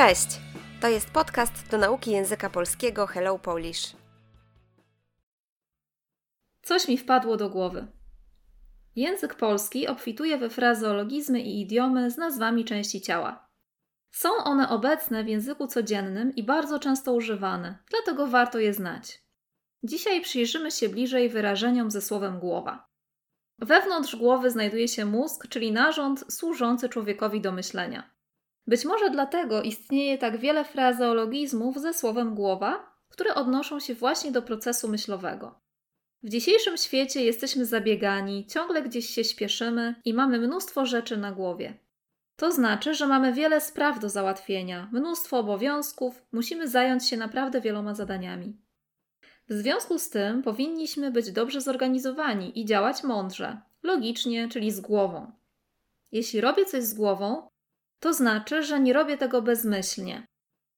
Cześć! To jest podcast do nauki języka polskiego Hello Polish. Coś mi wpadło do głowy. Język polski obfituje we frazeologizmy i idiomy z nazwami części ciała. Są one obecne w języku codziennym i bardzo często używane, dlatego warto je znać. Dzisiaj przyjrzymy się bliżej wyrażeniom ze słowem głowa. Wewnątrz głowy znajduje się mózg, czyli narząd służący człowiekowi do myślenia. Być może dlatego istnieje tak wiele frazeologizmów ze słowem głowa, które odnoszą się właśnie do procesu myślowego. W dzisiejszym świecie jesteśmy zabiegani, ciągle gdzieś się śpieszymy i mamy mnóstwo rzeczy na głowie. To znaczy, że mamy wiele spraw do załatwienia, mnóstwo obowiązków, musimy zająć się naprawdę wieloma zadaniami. W związku z tym powinniśmy być dobrze zorganizowani i działać mądrze, logicznie, czyli z głową. Jeśli robię coś z głową, to znaczy, że nie robię tego bezmyślnie.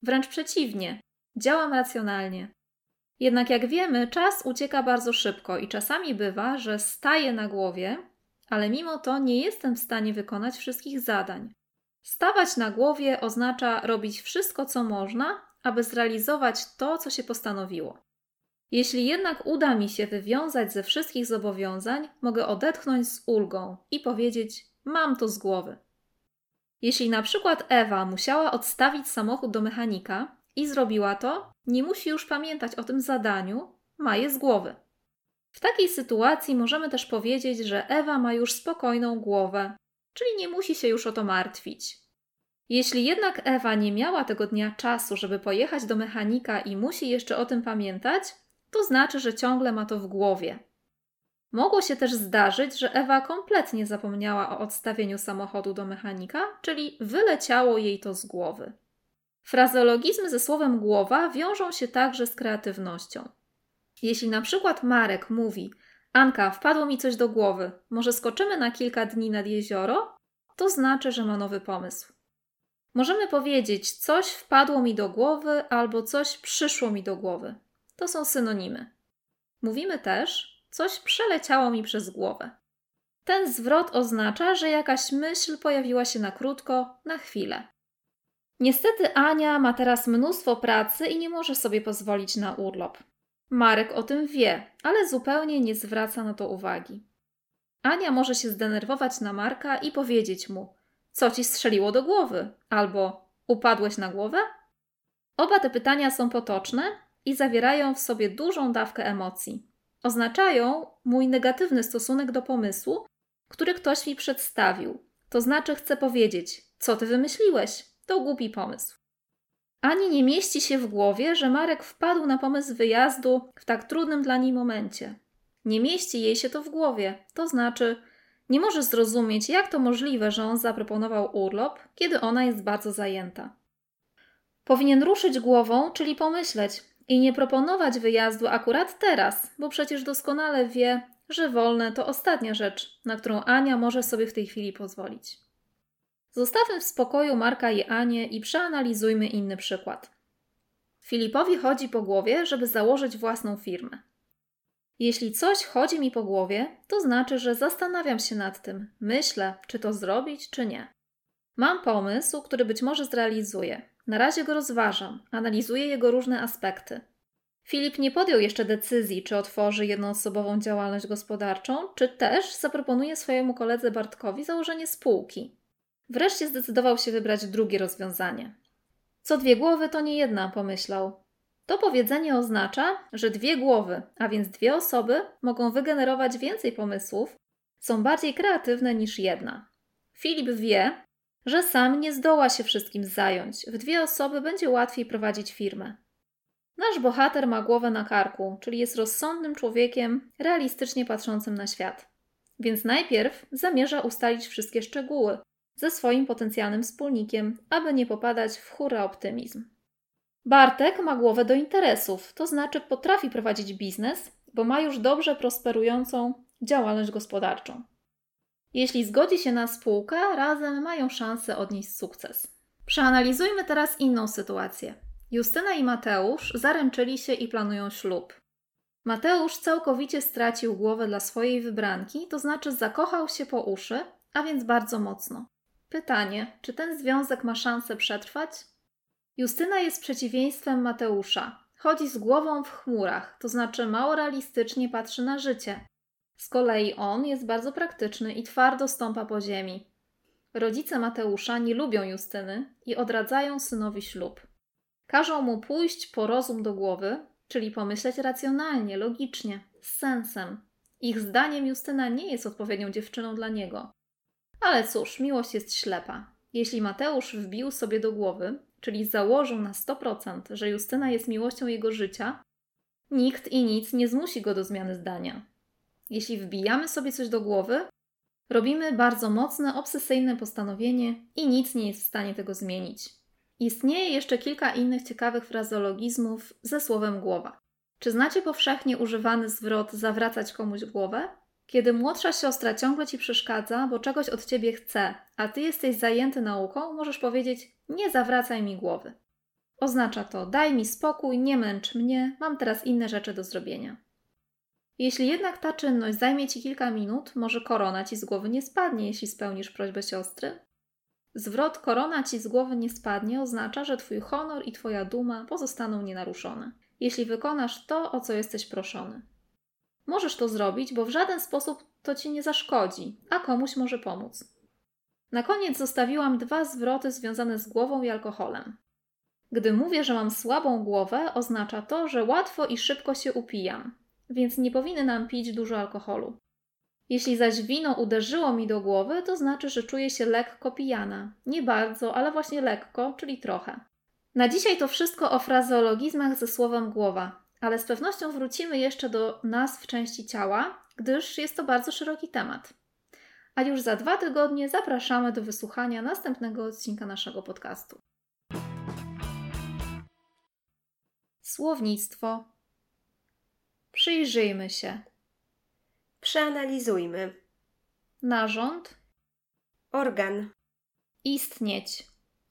Wręcz przeciwnie, działam racjonalnie. Jednak jak wiemy, czas ucieka bardzo szybko i czasami bywa, że staję na głowie, ale mimo to nie jestem w stanie wykonać wszystkich zadań. Stawać na głowie oznacza robić wszystko, co można, aby zrealizować to, co się postanowiło. Jeśli jednak uda mi się wywiązać ze wszystkich zobowiązań, mogę odetchnąć z ulgą i powiedzieć: Mam to z głowy. Jeśli na przykład Ewa musiała odstawić samochód do mechanika i zrobiła to, nie musi już pamiętać o tym zadaniu, ma je z głowy. W takiej sytuacji możemy też powiedzieć, że Ewa ma już spokojną głowę, czyli nie musi się już o to martwić. Jeśli jednak Ewa nie miała tego dnia czasu, żeby pojechać do mechanika i musi jeszcze o tym pamiętać, to znaczy, że ciągle ma to w głowie. Mogło się też zdarzyć, że Ewa kompletnie zapomniała o odstawieniu samochodu do mechanika, czyli wyleciało jej to z głowy. Frazeologizmy ze słowem głowa wiążą się także z kreatywnością. Jeśli na przykład Marek mówi: Anka, wpadło mi coś do głowy, może skoczymy na kilka dni nad jezioro? To znaczy, że ma nowy pomysł. Możemy powiedzieć: Coś wpadło mi do głowy albo coś przyszło mi do głowy. To są synonimy. Mówimy też: Coś przeleciało mi przez głowę. Ten zwrot oznacza, że jakaś myśl pojawiła się na krótko, na chwilę. Niestety Ania ma teraz mnóstwo pracy i nie może sobie pozwolić na urlop. Marek o tym wie, ale zupełnie nie zwraca na to uwagi. Ania może się zdenerwować na Marka i powiedzieć mu: Co ci strzeliło do głowy? albo Upadłeś na głowę? Oba te pytania są potoczne i zawierają w sobie dużą dawkę emocji oznaczają mój negatywny stosunek do pomysłu, który ktoś mi przedstawił. To znaczy, chcę powiedzieć, co ty wymyśliłeś? To głupi pomysł. Ani nie mieści się w głowie, że Marek wpadł na pomysł wyjazdu w tak trudnym dla niej momencie. Nie mieści jej się to w głowie, to znaczy, nie może zrozumieć, jak to możliwe, że on zaproponował urlop, kiedy ona jest bardzo zajęta. Powinien ruszyć głową, czyli pomyśleć, i nie proponować wyjazdu akurat teraz, bo przecież doskonale wie, że wolne to ostatnia rzecz, na którą Ania może sobie w tej chwili pozwolić. Zostawmy w spokoju Marka i Anię i przeanalizujmy inny przykład. Filipowi chodzi po głowie, żeby założyć własną firmę. Jeśli coś chodzi mi po głowie, to znaczy, że zastanawiam się nad tym, myślę, czy to zrobić, czy nie. Mam pomysł, który być może zrealizuję, na razie go rozważam, analizuję jego różne aspekty. Filip nie podjął jeszcze decyzji, czy otworzy jednoosobową działalność gospodarczą, czy też zaproponuje swojemu koledze Bartkowi założenie spółki. Wreszcie zdecydował się wybrać drugie rozwiązanie. Co dwie głowy to nie jedna, pomyślał. To powiedzenie oznacza, że dwie głowy, a więc dwie osoby, mogą wygenerować więcej pomysłów, są bardziej kreatywne niż jedna. Filip wie, że sam nie zdoła się wszystkim zająć. W dwie osoby będzie łatwiej prowadzić firmę. Nasz bohater ma głowę na karku, czyli jest rozsądnym człowiekiem, realistycznie patrzącym na świat. Więc najpierw zamierza ustalić wszystkie szczegóły ze swoim potencjalnym wspólnikiem, aby nie popadać w hura optymizm. Bartek ma głowę do interesów, to znaczy potrafi prowadzić biznes, bo ma już dobrze prosperującą działalność gospodarczą. Jeśli zgodzi się na spółkę, razem mają szansę odnieść sukces. Przeanalizujmy teraz inną sytuację. Justyna i Mateusz zaręczyli się i planują ślub. Mateusz całkowicie stracił głowę dla swojej wybranki, to znaczy zakochał się po uszy, a więc bardzo mocno. Pytanie, czy ten związek ma szansę przetrwać? Justyna jest przeciwieństwem Mateusza. Chodzi z głową w chmurach, to znaczy mało realistycznie patrzy na życie. Z kolei on jest bardzo praktyczny i twardo stąpa po ziemi. Rodzice Mateusza nie lubią Justyny i odradzają synowi ślub. Każą mu pójść po rozum do głowy, czyli pomyśleć racjonalnie, logicznie, z sensem. Ich zdaniem Justyna nie jest odpowiednią dziewczyną dla niego. Ale cóż, miłość jest ślepa. Jeśli Mateusz wbił sobie do głowy, czyli założył na 100%, że Justyna jest miłością jego życia, nikt i nic nie zmusi go do zmiany zdania. Jeśli wbijamy sobie coś do głowy, robimy bardzo mocne, obsesyjne postanowienie i nic nie jest w stanie tego zmienić. Istnieje jeszcze kilka innych ciekawych frazeologizmów ze słowem głowa. Czy znacie powszechnie używany zwrot zawracać komuś głowę? Kiedy młodsza siostra ciągle ci przeszkadza, bo czegoś od ciebie chce, a ty jesteś zajęty nauką, możesz powiedzieć: Nie zawracaj mi głowy. Oznacza to: daj mi spokój, nie męcz mnie, mam teraz inne rzeczy do zrobienia. Jeśli jednak ta czynność zajmie ci kilka minut, może korona ci z głowy nie spadnie, jeśli spełnisz prośbę siostry. Zwrot korona ci z głowy nie spadnie oznacza, że twój honor i twoja duma pozostaną nienaruszone, jeśli wykonasz to, o co jesteś proszony. Możesz to zrobić, bo w żaden sposób to ci nie zaszkodzi, a komuś może pomóc. Na koniec zostawiłam dwa zwroty związane z głową i alkoholem. Gdy mówię, że mam słabą głowę, oznacza to, że łatwo i szybko się upijam, więc nie powinny nam pić dużo alkoholu. Jeśli zaś wino uderzyło mi do głowy, to znaczy, że czuję się lekko pijana. Nie bardzo, ale właśnie lekko, czyli trochę. Na dzisiaj to wszystko o frazeologizmach ze słowem głowa, ale z pewnością wrócimy jeszcze do nazw części ciała, gdyż jest to bardzo szeroki temat. A już za dwa tygodnie zapraszamy do wysłuchania następnego odcinka naszego podcastu. Słownictwo. Przyjrzyjmy się. Przeanalizujmy. Narząd. Organ. Istnieć.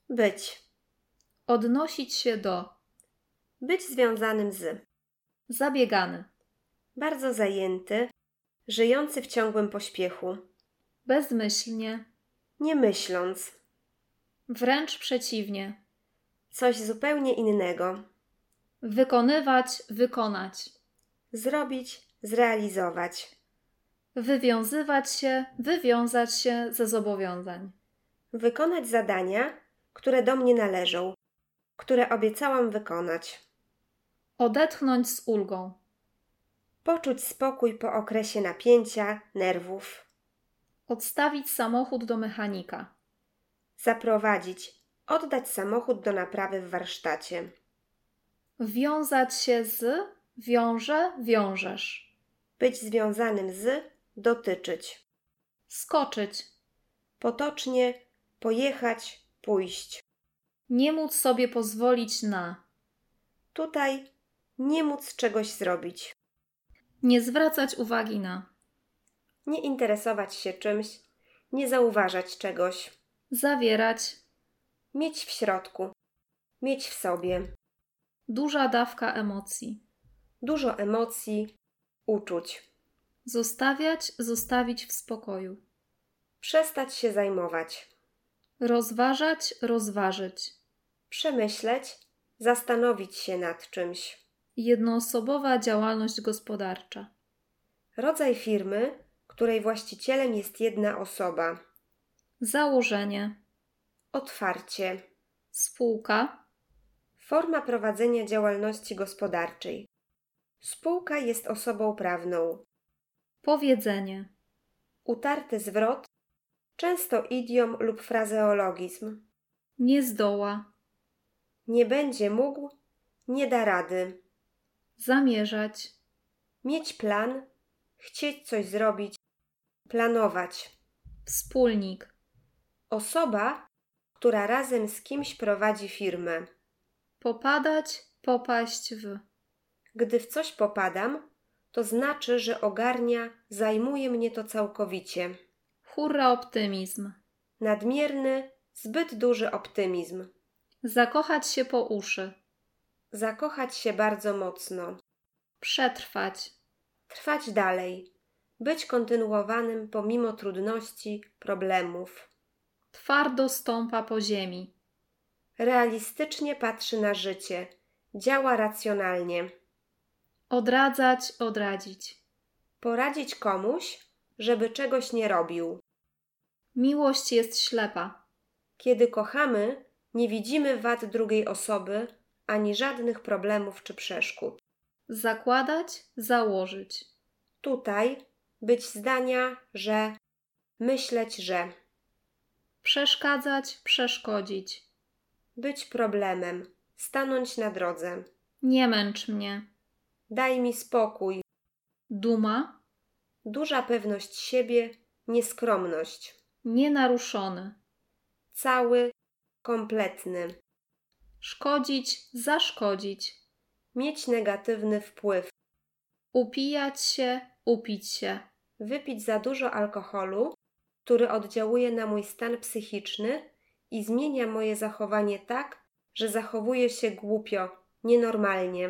Być. Odnosić się do. Być związanym z. Zabiegany. Bardzo zajęty. Żyjący w ciągłym pośpiechu. Bezmyślnie. Nie myśląc. Wręcz przeciwnie. Coś zupełnie innego. Wykonywać, wykonać. Zrobić, zrealizować. Wywiązywać się, wywiązać się ze zobowiązań. Wykonać zadania, które do mnie należą, które obiecałam wykonać. Odetchnąć z ulgą. Poczuć spokój po okresie napięcia, nerwów. Odstawić samochód do mechanika. Zaprowadzić, oddać samochód do naprawy w warsztacie. Wiązać się z, wiąże, wiążesz. Być związanym z, dotyczyć. Skoczyć. Potocznie, pojechać, pójść. Nie móc sobie pozwolić na. Tutaj nie móc czegoś zrobić. Nie zwracać uwagi na. Nie interesować się czymś, nie zauważać czegoś. Zawierać. Mieć w środku. Mieć w sobie. Duża dawka emocji. Dużo emocji, uczuć. Zostawiać, zostawić w spokoju. Przestać się zajmować. Rozważać, rozważyć. Przemyśleć, zastanowić się nad czymś. Jednoosobowa działalność gospodarcza. Rodzaj firmy, której właścicielem jest jedna osoba. Założenie. Otwarcie. Spółka. Forma prowadzenia działalności gospodarczej. Spółka jest osobą prawną. Powiedzenie. Utarty zwrot, często idiom lub frazeologizm. Nie zdoła. Nie będzie mógł, nie da rady. Zamierzać. Mieć plan, chcieć coś zrobić, planować. Wspólnik. Osoba, która razem z kimś prowadzi firmę. Popadać, popaść w. Gdy w coś popadam, to znaczy, że ogarnia, zajmuje mnie to całkowicie. Hurra optymizm. Nadmierny, zbyt duży optymizm. Zakochać się po uszy. Zakochać się bardzo mocno. Przetrwać. Trwać dalej. Być kontynuowanym pomimo trudności, problemów. Twardo stąpa po ziemi. Realistycznie patrzy na życie. Działa racjonalnie. Odradzać, odradzić. Poradzić komuś, żeby czegoś nie robił. Miłość jest ślepa. Kiedy kochamy, nie widzimy wad drugiej osoby ani żadnych problemów czy przeszkód. Zakładać, założyć. Tutaj być zdania, że myśleć, że Przeszkadzać, przeszkodzić. być problemem, stanąć na drodze. Nie męcz mnie. Daj mi spokój, Duma, duża pewność siebie, nieskromność. nienaruszony. Cały, kompletny. Szkodzić, zaszkodzić. Mieć negatywny wpływ. Upijać się, upić się. Wypić za dużo alkoholu, który oddziałuje na mój stan psychiczny i zmienia moje zachowanie tak, że zachowuję się głupio, nienormalnie.